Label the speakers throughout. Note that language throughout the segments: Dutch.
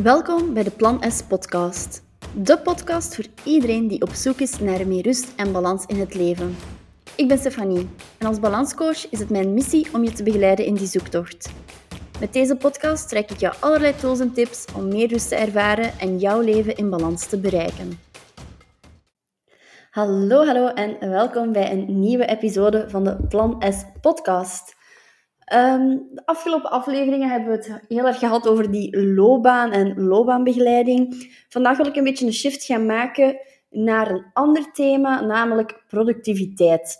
Speaker 1: Welkom bij de Plan S podcast. De podcast voor iedereen die op zoek is naar meer rust en balans in het leven. Ik ben Stefanie en als balanscoach is het mijn missie om je te begeleiden in die zoektocht. Met deze podcast trek ik jou allerlei tools en tips om meer rust te ervaren en jouw leven in balans te bereiken. Hallo, hallo en welkom bij een nieuwe episode van de Plan S podcast. Um, de afgelopen afleveringen hebben we het heel erg gehad over die loopbaan en loopbaanbegeleiding. Vandaag wil ik een beetje een shift gaan maken naar een ander thema, namelijk productiviteit.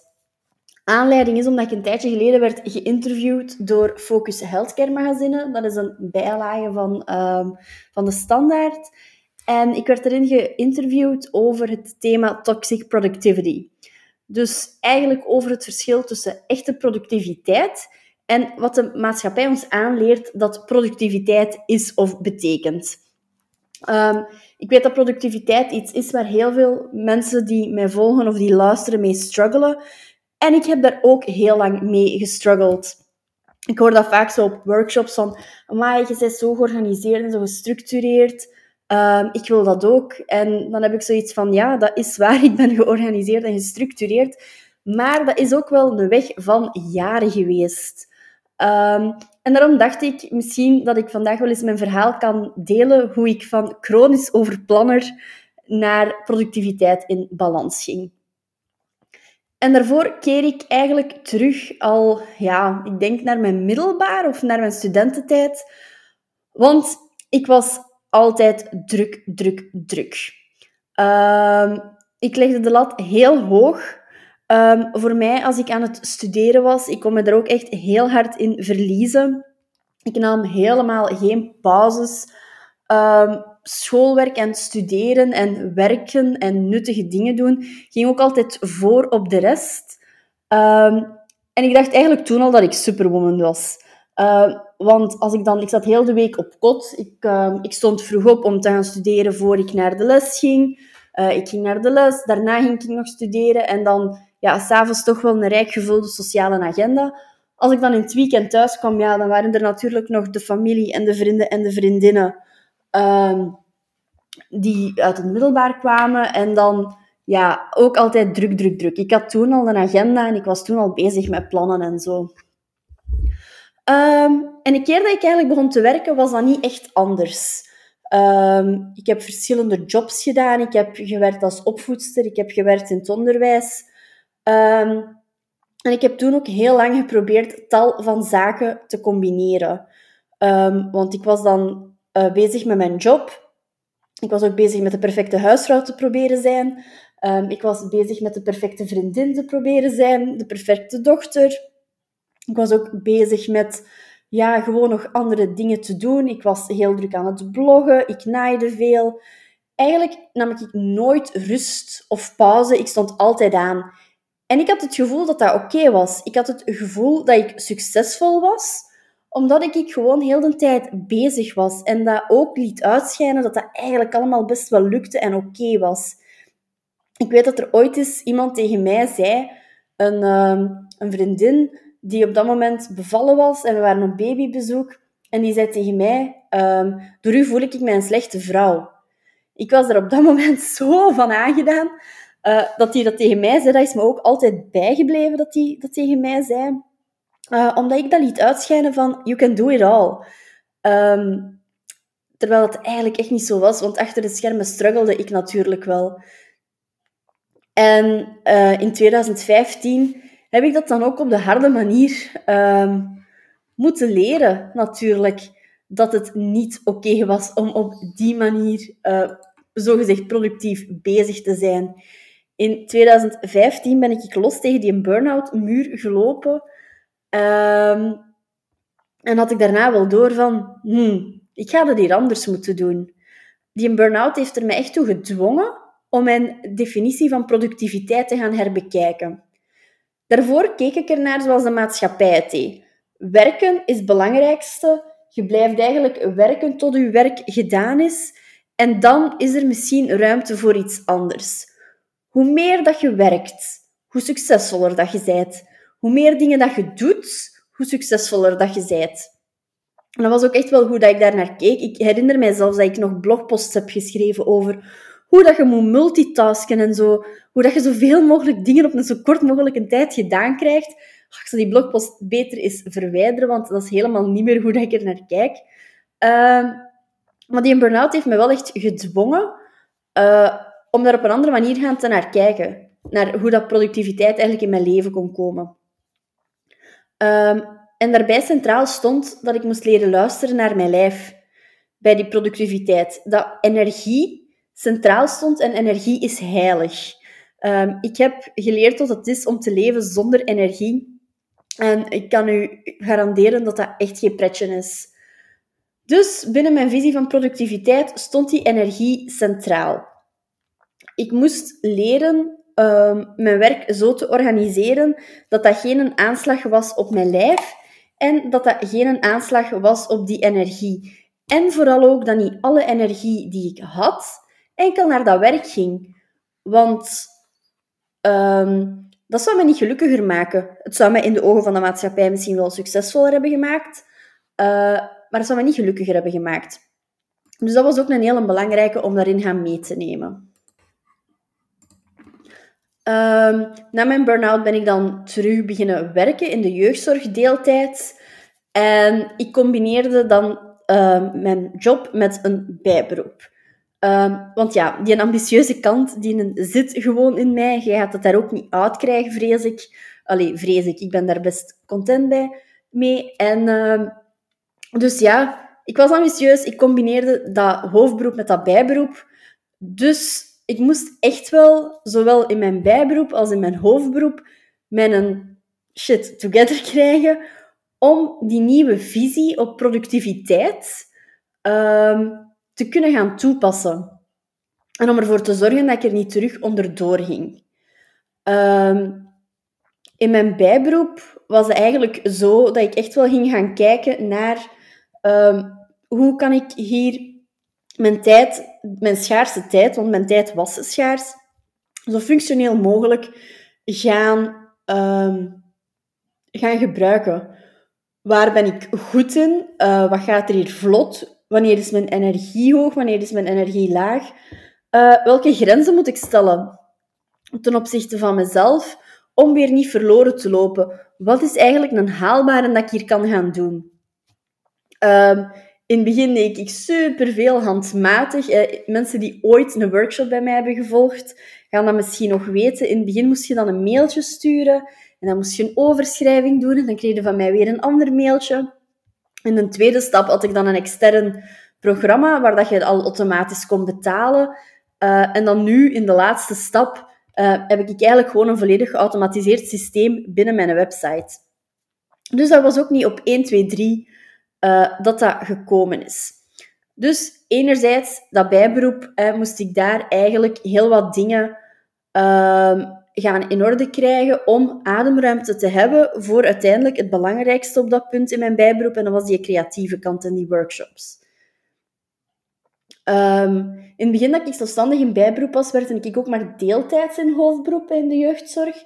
Speaker 1: Aanleiding is omdat ik een tijdje geleden werd geïnterviewd door Focus Healthcare Magazine. Dat is een bijlage van, um, van de Standaard. En ik werd erin geïnterviewd over het thema toxic productivity. Dus eigenlijk over het verschil tussen echte productiviteit en wat de maatschappij ons aanleert dat productiviteit is of betekent. Um, ik weet dat productiviteit iets is waar heel veel mensen die mij volgen of die luisteren mee struggelen. En ik heb daar ook heel lang mee gestruggeld. Ik hoor dat vaak zo op workshops van, maar je bent zo georganiseerd en zo gestructureerd. Um, ik wil dat ook. En dan heb ik zoiets van, ja, dat is waar, ik ben georganiseerd en gestructureerd. Maar dat is ook wel een weg van jaren geweest. Um, en daarom dacht ik misschien dat ik vandaag wel eens mijn verhaal kan delen hoe ik van chronisch overplanner naar productiviteit in balans ging. En daarvoor keer ik eigenlijk terug al, ja, ik denk naar mijn middelbaar of naar mijn studententijd. Want ik was altijd druk, druk, druk. Um, ik legde de lat heel hoog Um, voor mij, als ik aan het studeren was, ik kon me er ook echt heel hard in verliezen. Ik nam helemaal geen pauzes. Um, schoolwerk en studeren en werken en nuttige dingen doen ging ook altijd voor op de rest. Um, en ik dacht eigenlijk toen al dat ik superwoman was. Want als ik dan, ik zat heel de week op kot. Ik, ik stond vroeg op om te gaan studeren voor ik naar de les ging. Uh, ik ging naar de les, daarna ging ik nog studeren en dan ja, s'avonds toch wel een rijk gevulde sociale agenda. Als ik dan in het weekend thuis kwam, ja, dan waren er natuurlijk nog de familie en de vrienden en de vriendinnen um, die uit het middelbaar kwamen. En dan ja, ook altijd druk, druk, druk. Ik had toen al een agenda en ik was toen al bezig met plannen en zo. Um, en de keer dat ik eigenlijk begon te werken, was dat niet echt anders. Um, ik heb verschillende jobs gedaan. Ik heb gewerkt als opvoedster, ik heb gewerkt in het onderwijs. Um, en ik heb toen ook heel lang geprobeerd tal van zaken te combineren. Um, want ik was dan uh, bezig met mijn job. Ik was ook bezig met de perfecte huisvrouw te proberen zijn. Um, ik was bezig met de perfecte vriendin te proberen zijn, de perfecte dochter. Ik was ook bezig met ja, gewoon nog andere dingen te doen. Ik was heel druk aan het bloggen, ik naaide veel. Eigenlijk nam ik nooit rust of pauze, ik stond altijd aan. En ik had het gevoel dat dat oké was. Ik had het gevoel dat ik succesvol was, omdat ik gewoon heel de tijd bezig was. En dat ook liet uitschijnen dat dat eigenlijk allemaal best wel lukte en oké was. Ik weet dat er ooit eens iemand tegen mij zei, een, uh, een vriendin die op dat moment bevallen was en we waren op babybezoek. En die zei tegen mij, um, door u voel ik mij een slechte vrouw. Ik was er op dat moment zo van aangedaan uh, dat hij dat tegen mij zei, dat is me ook altijd bijgebleven dat hij dat tegen mij zei. Uh, omdat ik dat liet uitschijnen van, you can do it all. Um, terwijl het eigenlijk echt niet zo was, want achter de schermen struggelde ik natuurlijk wel. En uh, in 2015 heb ik dat dan ook op de harde manier um, moeten leren, natuurlijk. Dat het niet oké was om op die manier uh, zogezegd productief bezig te zijn. In 2015 ben ik los tegen die burn-out muur gelopen. Um, en had ik daarna wel door van, hmm, ik ga dat hier anders moeten doen. Die burn-out heeft er mij echt toe gedwongen om mijn definitie van productiviteit te gaan herbekijken. Daarvoor keek ik ernaar zoals de maatschappij het. Werken is het belangrijkste. Je blijft eigenlijk werken tot je werk gedaan is. En dan is er misschien ruimte voor iets anders. Hoe meer dat je werkt, hoe succesvoller dat je bent. Hoe meer dingen dat je doet, hoe succesvoller dat je bent. En dat was ook echt wel hoe dat ik daar naar keek. Ik herinner mij zelfs dat ik nog blogposts heb geschreven over hoe dat je moet multitasken en zo. Hoe dat je zoveel mogelijk dingen op een zo kort mogelijke tijd gedaan krijgt. Ik zal die blogpost beter eens verwijderen, want dat is helemaal niet meer hoe dat ik er naar kijk. Uh, maar die burn-out heeft me wel echt gedwongen uh, om daar op een andere manier gaan te kijken. Naar hoe dat productiviteit eigenlijk in mijn leven kon komen. Um, en daarbij centraal stond dat ik moest leren luisteren naar mijn lijf bij die productiviteit. Dat energie centraal stond en energie is heilig. Um, ik heb geleerd wat het is om te leven zonder energie. En ik kan u garanderen dat dat echt geen pretje is. Dus binnen mijn visie van productiviteit stond die energie centraal. Ik moest leren um, mijn werk zo te organiseren dat dat geen aanslag was op mijn lijf en dat dat geen aanslag was op die energie. En vooral ook dat niet alle energie die ik had enkel naar dat werk ging. Want um, dat zou me niet gelukkiger maken. Het zou mij in de ogen van de maatschappij misschien wel succesvoller hebben gemaakt, uh, maar het zou me niet gelukkiger hebben gemaakt. Dus dat was ook een hele belangrijke om daarin gaan mee te nemen. Um, na mijn burn-out ben ik dan terug beginnen werken in de jeugdzorg deeltijd. En ik combineerde dan uh, mijn job met een bijberoep. Um, want ja, die ambitieuze kant, die zit gewoon in mij. Je gaat het daar ook niet uitkrijgen, vrees ik. Allee, vrees ik. Ik ben daar best content bij, mee. En dus ja, ik was ambitieus. Ik combineerde dat hoofdberoep met dat bijberoep. Dus ik moest echt wel, zowel in mijn bijberoep als in mijn hoofdberoep, mijn shit together krijgen om die nieuwe visie op productiviteit um, te kunnen gaan toepassen. En om ervoor te zorgen dat ik er niet terug onderdoor ging. Um, in mijn bijberoep was het eigenlijk zo dat ik echt wel ging gaan kijken naar um, hoe kan ik hier mijn tijd, mijn schaarse tijd, want mijn tijd was schaars, zo functioneel mogelijk gaan, um, gaan gebruiken. Waar ben ik goed in? Uh, wat gaat er hier vlot? Wanneer is mijn energie hoog? Wanneer is mijn energie laag? Uh, welke grenzen moet ik stellen ten opzichte van mezelf om weer niet verloren te lopen? Wat is eigenlijk een haalbare dat ik hier kan gaan doen? Uh, in het begin deed ik superveel handmatig. Eh, mensen die ooit een workshop bij mij hebben gevolgd, gaan dat misschien nog weten. In het begin moest je dan een mailtje sturen en dan moest je een overschrijving doen en dan kreeg je van mij weer een ander mailtje. In de tweede stap had ik dan een extern programma waar dat je al automatisch kon betalen. Uh, en dan nu, in de laatste stap, uh, heb ik eigenlijk gewoon een volledig geautomatiseerd systeem binnen mijn website. Dus dat was ook niet op 1, 2, 3 uh, dat dat gekomen is. Dus enerzijds, dat bijberoep, moest ik daar eigenlijk heel wat dingen uh, gaan in orde krijgen om ademruimte te hebben voor uiteindelijk het belangrijkste op dat punt in mijn bijberoep, en dat was die creatieve kant en die workshops. Um, in het begin dat ik zelfstandig in bijberoep was, werd ik ook maar deeltijds in hoofdberoep in de jeugdzorg.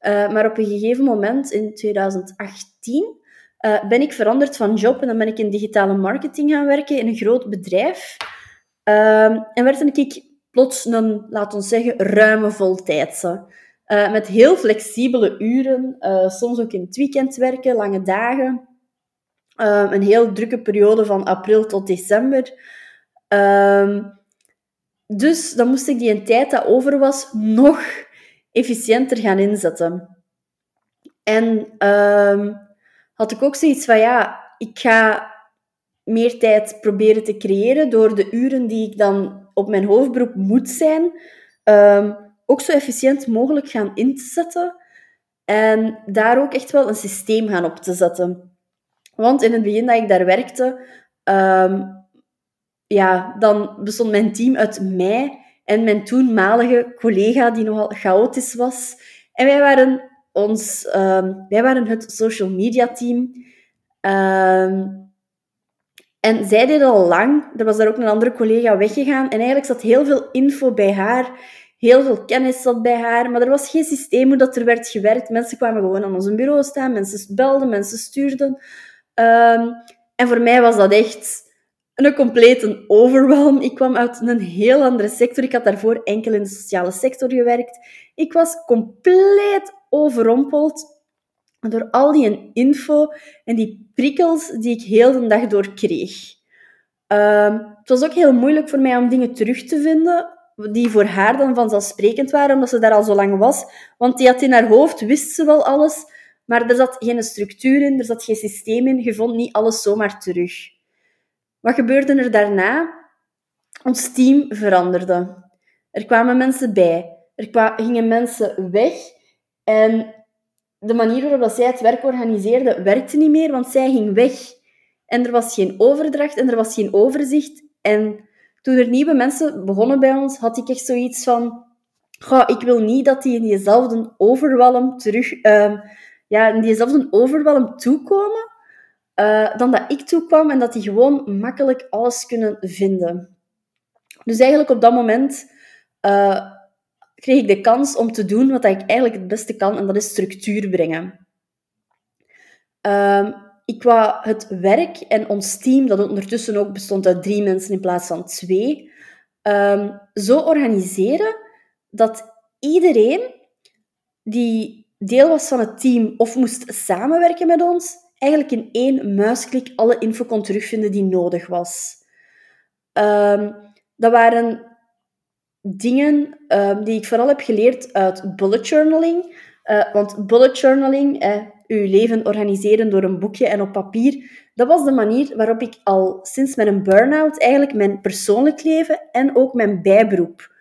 Speaker 1: Uh, maar op een gegeven moment, in 2018, uh, ben ik veranderd van job en dan ben ik in digitale marketing gaan werken in een groot bedrijf. Uh, en werd ik plots een, laten we zeggen, ruime voltijdse. Uh, met heel flexibele uren, uh, soms ook in het weekend werken, lange dagen. een heel drukke periode van april tot december. Ehm, dus dan moest ik die een tijd dat over was nog efficiënter gaan inzetten. En ehm, had ik ook zoiets van, ja, ik ga meer tijd proberen te creëren door de uren die ik dan op mijn hoofdberoep moet zijn, um, ook zo efficiënt mogelijk gaan in te zetten. En daar ook echt wel een systeem gaan op te zetten. Want in het begin dat ik daar werkte, um, ja, dan bestond mijn team uit mij en mijn toenmalige collega, die nogal chaotisch was. En wij waren ons, um, wij waren het social media team. Um, en zij deed al lang, er was daar ook een andere collega weggegaan. En eigenlijk zat heel veel info bij haar, heel veel kennis zat bij haar. Maar er was geen systeem hoe dat er werd gewerkt. Mensen kwamen gewoon aan ons bureau staan, mensen belden, mensen stuurden. Um, En voor mij was dat echt een complete overwhelm. Ik kwam uit een heel andere sector. Ik had daarvoor enkel in de sociale sector gewerkt. Ik was compleet overrompeld door al die info en die prikkels die ik heel de dag door kreeg. Ehm, het was ook heel moeilijk voor mij om dingen terug te vinden die voor haar dan vanzelfsprekend waren, omdat ze daar al zo lang was. Want die had in haar hoofd, wist ze wel alles, maar er zat geen structuur in, er zat geen systeem in, je vond niet alles zomaar terug. Wat gebeurde er daarna? Ons team veranderde. Er kwamen mensen bij. Er gingen mensen weg. En de manier waarop zij het werk organiseerde, werkte niet meer, want zij ging weg. En er was geen overdracht en er was geen overzicht. En toen er nieuwe mensen begonnen bij ons, had ik echt zoiets van... Goh, ik wil niet dat die in diezelfde overwelm terug... Uh, ja, in diezelfde toekomen. Uh, dan dat ik toekwam en dat die gewoon makkelijk alles kunnen vinden. Dus eigenlijk op dat moment uh, kreeg ik de kans om te doen wat ik eigenlijk het beste kan, en dat is structuur brengen. Uh, ik wou het werk en ons team, dat ondertussen ook bestond uit drie mensen in plaats van twee, um, zo organiseren dat iedereen die deel was van het team of moest samenwerken met ons, eigenlijk in één muisklik alle info kon terugvinden die nodig was. Um, dat waren dingen um, die ik vooral heb geleerd uit bullet journaling. Uh, want bullet journaling, uh, uw leven organiseren door een boekje en op papier, dat was de manier waarop ik al sinds mijn burn-out eigenlijk mijn persoonlijk leven en ook mijn bijberoep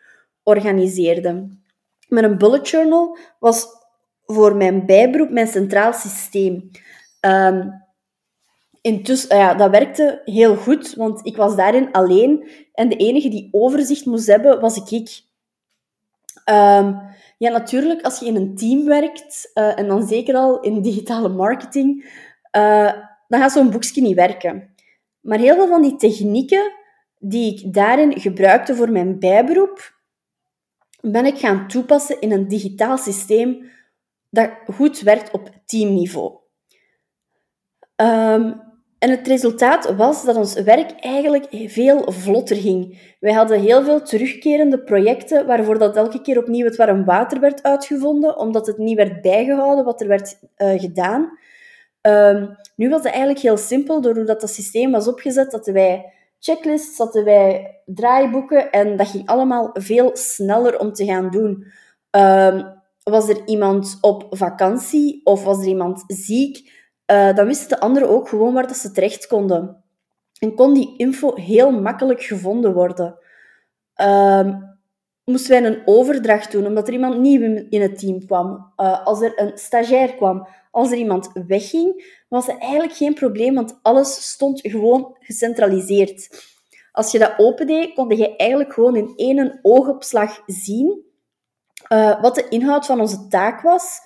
Speaker 1: organiseerde. Met een bullet journal was voor mijn bijberoep mijn centraal systeem. Um, intussen, ja, dat werkte heel goed, want ik was daarin alleen en de enige die overzicht moest hebben, was ik. Um, ja, natuurlijk, als je in een team werkt, uh, en dan zeker al in digitale marketing, uh, dan gaat zo'n boekje niet werken. Maar heel veel van die technieken die ik daarin gebruikte voor mijn bijberoep, ben ik gaan toepassen in een digitaal systeem dat goed werkt op teamniveau. Um, en het resultaat was dat ons werk eigenlijk veel vlotter ging. Wij hadden heel veel terugkerende projecten waarvoor dat elke keer opnieuw het warm water werd uitgevonden, omdat het niet werd bijgehouden wat er werd uh, gedaan. Um, nu was het eigenlijk heel simpel, door hoe dat, systeem was opgezet, dat wij checklists, hadden wij draaiboeken en dat ging allemaal veel sneller om te gaan doen. Um, was er iemand op vakantie of was er iemand ziek? Uh, dan wisten de anderen ook gewoon waar dat ze terecht konden. En kon die info heel makkelijk gevonden worden. Uh, moesten wij een overdracht doen, omdat er iemand nieuw in het team kwam. Uh, als er een stagiair kwam, als er iemand wegging, was het eigenlijk geen probleem, want alles stond gewoon gecentraliseerd. Als je dat opendeed, kon je eigenlijk gewoon in één oogopslag zien uh, wat de inhoud van onze taak was,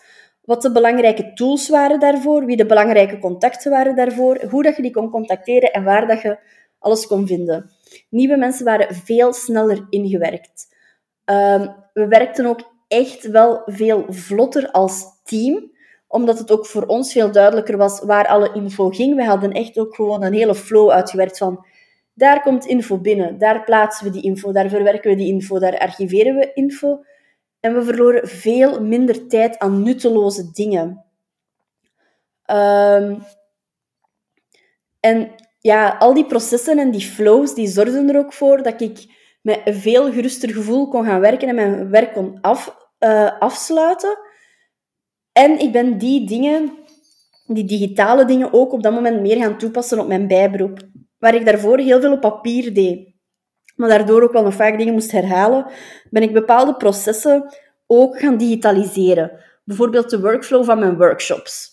Speaker 1: wat de belangrijke tools waren daarvoor, wie de belangrijke contacten waren daarvoor, hoe dat je die kon contacteren en waar dat je alles kon vinden. Nieuwe mensen waren veel sneller ingewerkt. Um, we werkten ook echt wel veel vlotter als team, omdat het ook voor ons veel duidelijker was waar alle info ging. We hadden echt ook gewoon een hele flow uitgewerkt van daar komt info binnen, daar plaatsen we die info, daar verwerken we die info, daar archiveren we info. En we verloren veel minder tijd aan nutteloze dingen. Um, en ja, al die processen en die flows, die zorgden er ook voor dat ik met een veel geruster gevoel kon gaan werken en mijn werk kon af, uh, afsluiten. En ik ben die dingen, die digitale dingen, ook op dat moment meer gaan toepassen op mijn bijberoep. Waar ik daarvoor heel veel op papier deed maar daardoor ook wel nog vaak dingen moest herhalen, ben ik bepaalde processen ook gaan digitaliseren. Bijvoorbeeld de workflow van mijn workshops.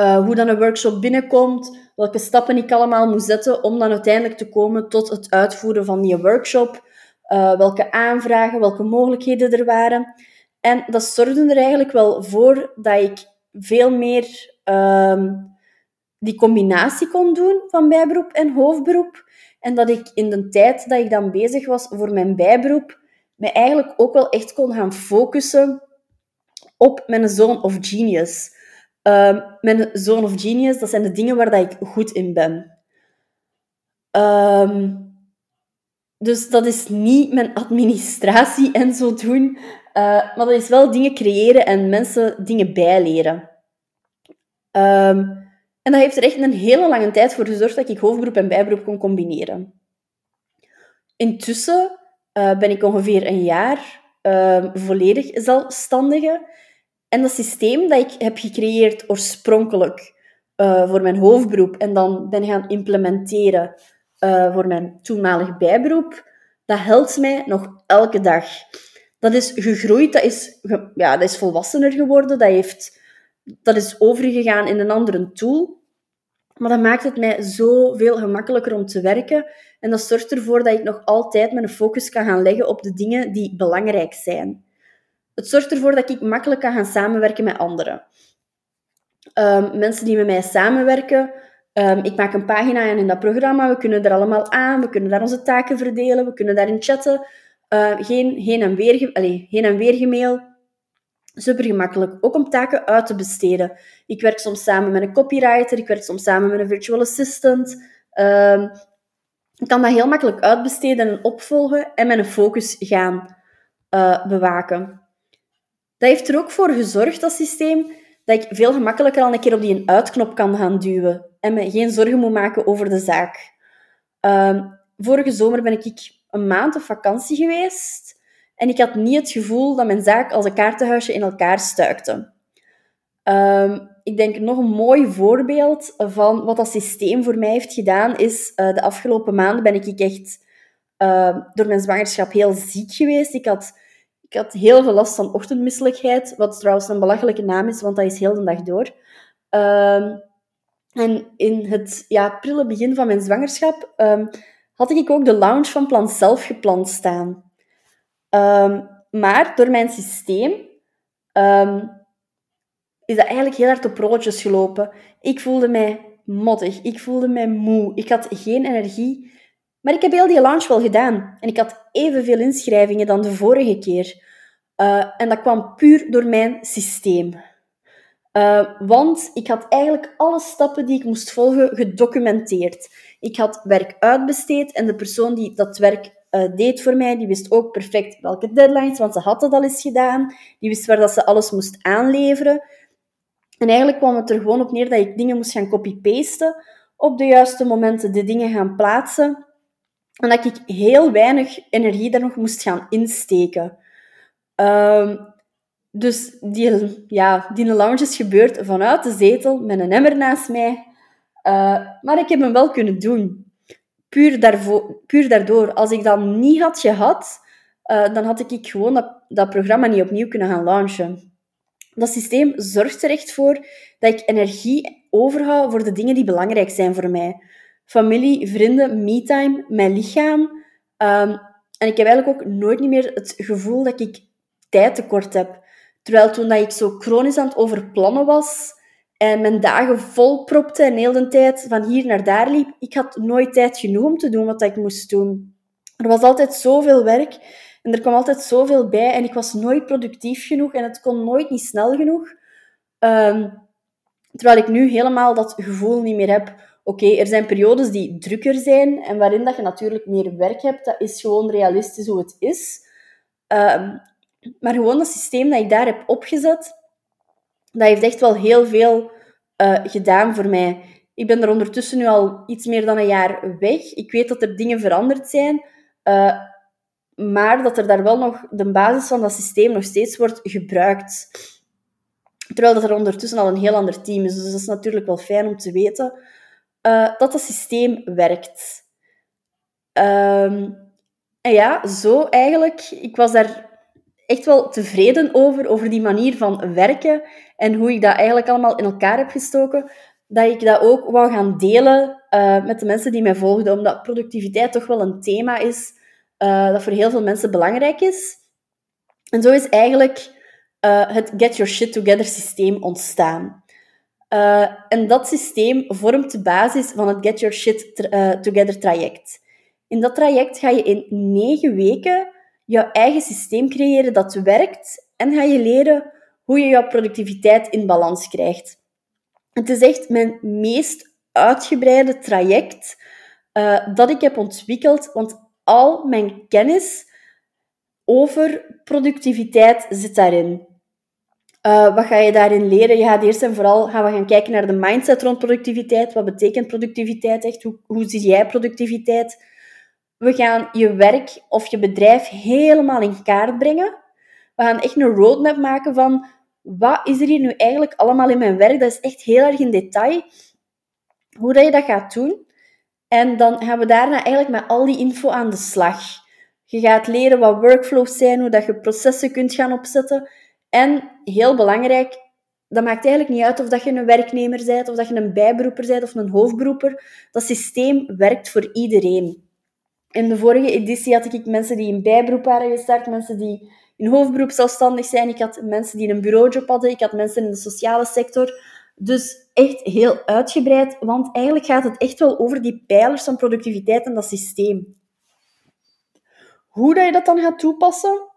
Speaker 1: Uh, hoe dan een workshop binnenkomt, welke stappen ik allemaal moet zetten om dan uiteindelijk te komen tot het uitvoeren van die workshop. Uh, welke aanvragen, welke mogelijkheden er waren. En dat zorgde er eigenlijk wel voor dat ik veel meer uh, die combinatie kon doen van bijberoep en hoofdberoep. En dat ik in de tijd dat ik dan bezig was voor mijn bijberoep, me eigenlijk ook wel echt kon gaan focussen op mijn zoon of genius. Um, mijn zone of genius, dat zijn de dingen waar dat ik goed in ben. Um, dus dat is niet mijn administratie en zo doen, uh, maar dat is wel dingen creëren en mensen dingen bijleren. Um, en dat heeft er echt een hele lange tijd voor gezorgd dat ik hoofdberoep en bijberoep kon combineren. Intussen uh, ben ik ongeveer een jaar uh, volledig zelfstandige. En dat systeem dat ik heb gecreëerd oorspronkelijk uh, voor mijn hoofdberoep en dan ben gaan implementeren voor mijn toenmalig bijberoep, dat helpt mij nog elke dag. Dat is gegroeid, dat is, ja, dat is volwassener geworden, dat, heeft, dat is overgegaan in een andere tool. Maar dat maakt het mij zoveel gemakkelijker om te werken. En dat zorgt ervoor dat ik nog altijd mijn focus kan gaan leggen op de dingen die belangrijk zijn. Het zorgt ervoor dat ik makkelijk kan gaan samenwerken met anderen. Um, mensen die met mij samenwerken, um, ik maak een pagina en in dat programma, we kunnen er allemaal aan, we kunnen daar onze taken verdelen, we kunnen daarin chatten. Uh, geen heen en weer, allez, heen en weer gemail, super gemakkelijk. Ook om taken uit te besteden. Ik werk soms samen met een copywriter, ik werk soms samen met een virtual assistant. Um, ik kan dat heel makkelijk uitbesteden en opvolgen en mijn focus gaan uh, bewaken. Dat heeft er ook voor gezorgd, dat systeem, dat ik veel gemakkelijker al een keer op die uitknop kan gaan duwen en me geen zorgen moet maken over de zaak. Uh, vorige zomer ben ik een maand op vakantie geweest en ik had niet het gevoel dat mijn zaak als een kaartenhuisje in elkaar stuikte. Um, ik denk nog een mooi voorbeeld van wat dat systeem voor mij heeft gedaan, is uh, de afgelopen maanden ben ik echt uh, door mijn zwangerschap heel ziek geweest. Ik had, ik had heel veel last van ochtendmisselijkheid, wat trouwens een belachelijke naam is, want dat is heel de dag door. Uh, en in het ja, prille begin van mijn zwangerschap um, had ik ook de launch van Plan Zelf gepland staan. Um, maar door mijn systeem um, is dat eigenlijk heel hard op rolletjes gelopen. Ik voelde mij mottig, ik voelde mij moe, ik had geen energie. Maar ik heb heel die launch wel gedaan. En ik had evenveel inschrijvingen dan de vorige keer. Uh, en dat kwam puur door mijn systeem. Uh, want ik had eigenlijk alle stappen die ik moest volgen gedocumenteerd. Ik had werk uitbesteed en de persoon die dat werk uh, deed voor mij, die wist ook perfect welke deadlines, want ze had dat al eens gedaan. Die wist waar dat ze alles moest aanleveren. En eigenlijk kwam het er gewoon op neer dat ik dingen moest gaan copy-pasten, op de juiste momenten de dingen gaan plaatsen, en dat ik heel weinig energie daar nog moest gaan insteken. Um, dus die, ja, die lounge is gebeurd vanuit de zetel, met een emmer naast mij. Uh, maar ik heb hem wel kunnen doen. Puur, daarvoor, puur daardoor. Als ik dat niet had gehad, uh, dan had ik gewoon dat, dat programma niet opnieuw kunnen gaan launchen. Dat systeem zorgt er echt voor dat ik energie overhoud voor de dingen die belangrijk zijn voor mij. Familie, vrienden, me-time, mijn lichaam. Um, en ik heb eigenlijk ook nooit meer het gevoel dat ik tijd tekort heb. Terwijl toen dat ik zo chronisch aan het overplannen was en mijn dagen vol propte en heel de tijd van hier naar daar liep, ik had nooit tijd genoeg om te doen wat ik moest doen. Er was altijd zoveel werk en er kwam altijd zoveel bij en ik was nooit productief genoeg en het kon nooit niet snel genoeg. Um, terwijl ik nu helemaal dat gevoel niet meer heb. Oké, er zijn periodes die drukker zijn en waarin dat je natuurlijk meer werk hebt. Dat is gewoon realistisch hoe het is. Um, maar gewoon dat systeem dat ik daar heb opgezet, dat heeft echt wel heel veel uh, gedaan voor mij. Ik ben er ondertussen nu al iets meer dan een jaar weg. Ik weet dat er dingen veranderd zijn. Uh, maar dat er daar wel nog de basis van dat systeem nog steeds wordt gebruikt. Terwijl dat er ondertussen al een heel ander team is. Dus dat is natuurlijk wel fijn om te weten uh, dat dat systeem werkt. Um, en ja, zo eigenlijk. Ik was daar echt wel tevreden over, over die manier van werken en hoe ik dat eigenlijk allemaal in elkaar heb gestoken, dat ik dat ook wou gaan delen uh, met de mensen die mij volgden, omdat productiviteit toch wel een thema is uh, dat voor heel veel mensen belangrijk is. En zo is eigenlijk uh, het Get Your Shit Together systeem ontstaan. En dat systeem vormt de basis van het Get Your Shit Together traject. In dat traject ga je in negen weken jouw eigen systeem creëren dat werkt en ga je leren hoe je jouw productiviteit in balans krijgt. Het is echt mijn meest uitgebreide traject uh, dat ik heb ontwikkeld, want al mijn kennis over productiviteit zit daarin. Uh, wat ga je daarin leren? Je gaat eerst en vooral gaan we gaan kijken naar de mindset rond productiviteit. Wat betekent productiviteit echt? Hoe, hoe zie jij productiviteit? We gaan je werk of je bedrijf helemaal in kaart brengen. We gaan echt een roadmap maken van wat is er hier nu eigenlijk allemaal in mijn werk. Dat is echt heel erg in detail. Hoe dat je dat gaat doen. En dan gaan we daarna eigenlijk met al die info aan de slag. Je gaat leren wat workflows zijn, hoe dat je processen kunt gaan opzetten. En heel belangrijk, dat maakt eigenlijk niet uit of dat je een werknemer bent, of dat je een bijberoeper bent of een hoofdberoeper. Dat systeem werkt voor iedereen. In de vorige editie had ik mensen die in bijberoep waren gestart, mensen die in hoofdberoep zelfstandig zijn. Ik had mensen die een bureaujob hadden, ik had mensen in de sociale sector. Dus echt heel uitgebreid, want eigenlijk gaat het echt wel over die pijlers van productiviteit en dat systeem. Hoe dat je dat dan gaat toepassen,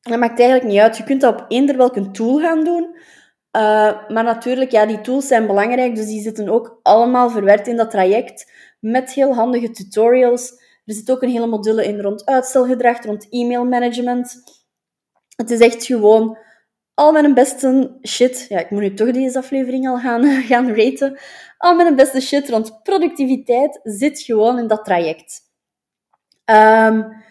Speaker 1: dat maakt eigenlijk niet uit. Je kunt dat op eender welke tool gaan doen. Uh, maar natuurlijk, ja, die tools zijn belangrijk, dus die zitten ook allemaal verwerkt in dat traject met heel handige tutorials. Er zit ook een hele module in rond uitstelgedrag, rond e-mailmanagement. Het is echt gewoon al mijn beste shit. Ja, ik moet nu toch deze aflevering al gaan, gaan raten. Al mijn beste shit rond productiviteit zit gewoon in dat traject. Um,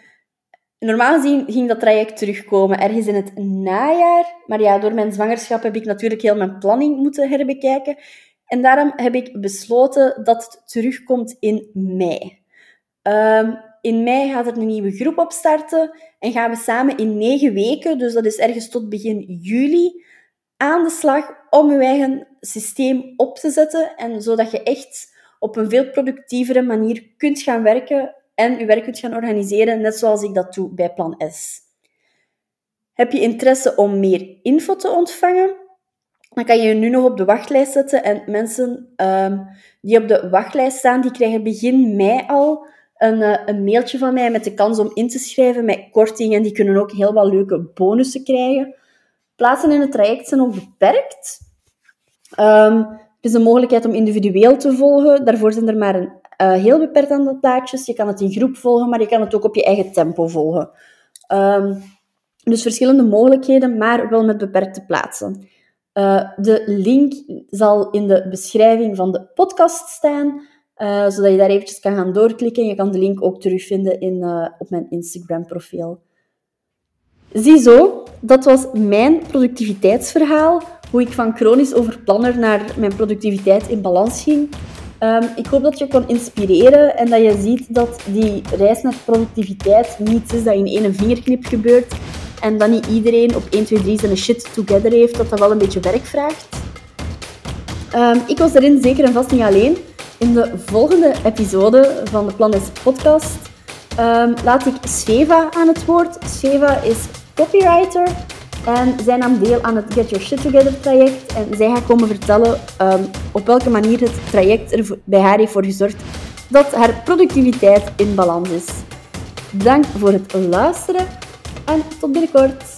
Speaker 1: Normaal gezien ging dat traject terugkomen ergens in het najaar. Maar ja, door mijn zwangerschap heb ik natuurlijk heel mijn planning moeten herbekijken. En daarom heb ik besloten dat het terugkomt in mei. Um, in mei gaat er een nieuwe groep opstarten en gaan we samen in negen weken, dus dat is ergens tot begin juli, aan de slag om je eigen systeem op te zetten en zodat je echt op een veel productievere manier kunt gaan werken en je werk kunt gaan organiseren, net zoals ik dat doe bij Plan S. Heb je interesse om meer info te ontvangen? Dan kan je je nu nog op de wachtlijst zetten. En mensen um, die op de wachtlijst staan, die krijgen begin mei al een, uh, een mailtje van mij met de kans om in te schrijven met korting. En die kunnen ook heel wat leuke bonussen krijgen. Plaatsen in het traject zijn ook beperkt. Um, het is een mogelijkheid om individueel te volgen. Daarvoor zijn er maar een uh, heel beperkt aantal plaatjes. Je kan het in groep volgen, maar je kan het ook op je eigen tempo volgen. Um, dus verschillende mogelijkheden, maar wel met beperkte plaatsen. Uh, de link zal in de beschrijving van de podcast staan, uh, zodat je daar eventjes kan gaan doorklikken. Je kan de link ook terugvinden in, op mijn Instagram-profiel. Ziezo, dat was mijn productiviteitsverhaal. Hoe ik van chronisch overplanner naar mijn productiviteit in balans ging. Um, ik hoop dat je kon inspireren en dat je ziet dat die reis naar productiviteit niets is dat in één vingerknip gebeurt. En dat niet iedereen op 1, 2, 3 zijn shit together heeft, dat dat wel een beetje werk vraagt. Um, ik was daarin zeker en vast niet alleen. In de volgende episode van de Plan podcast um, laat ik Sveva aan het woord. Sveva is copywriter en zij nam deel aan het Get Your Shit Together traject. En zij gaat komen vertellen um, op welke manier het traject er bij haar heeft voor gezorgd dat haar productiviteit in balans is. Bedankt voor het luisteren en tot binnenkort.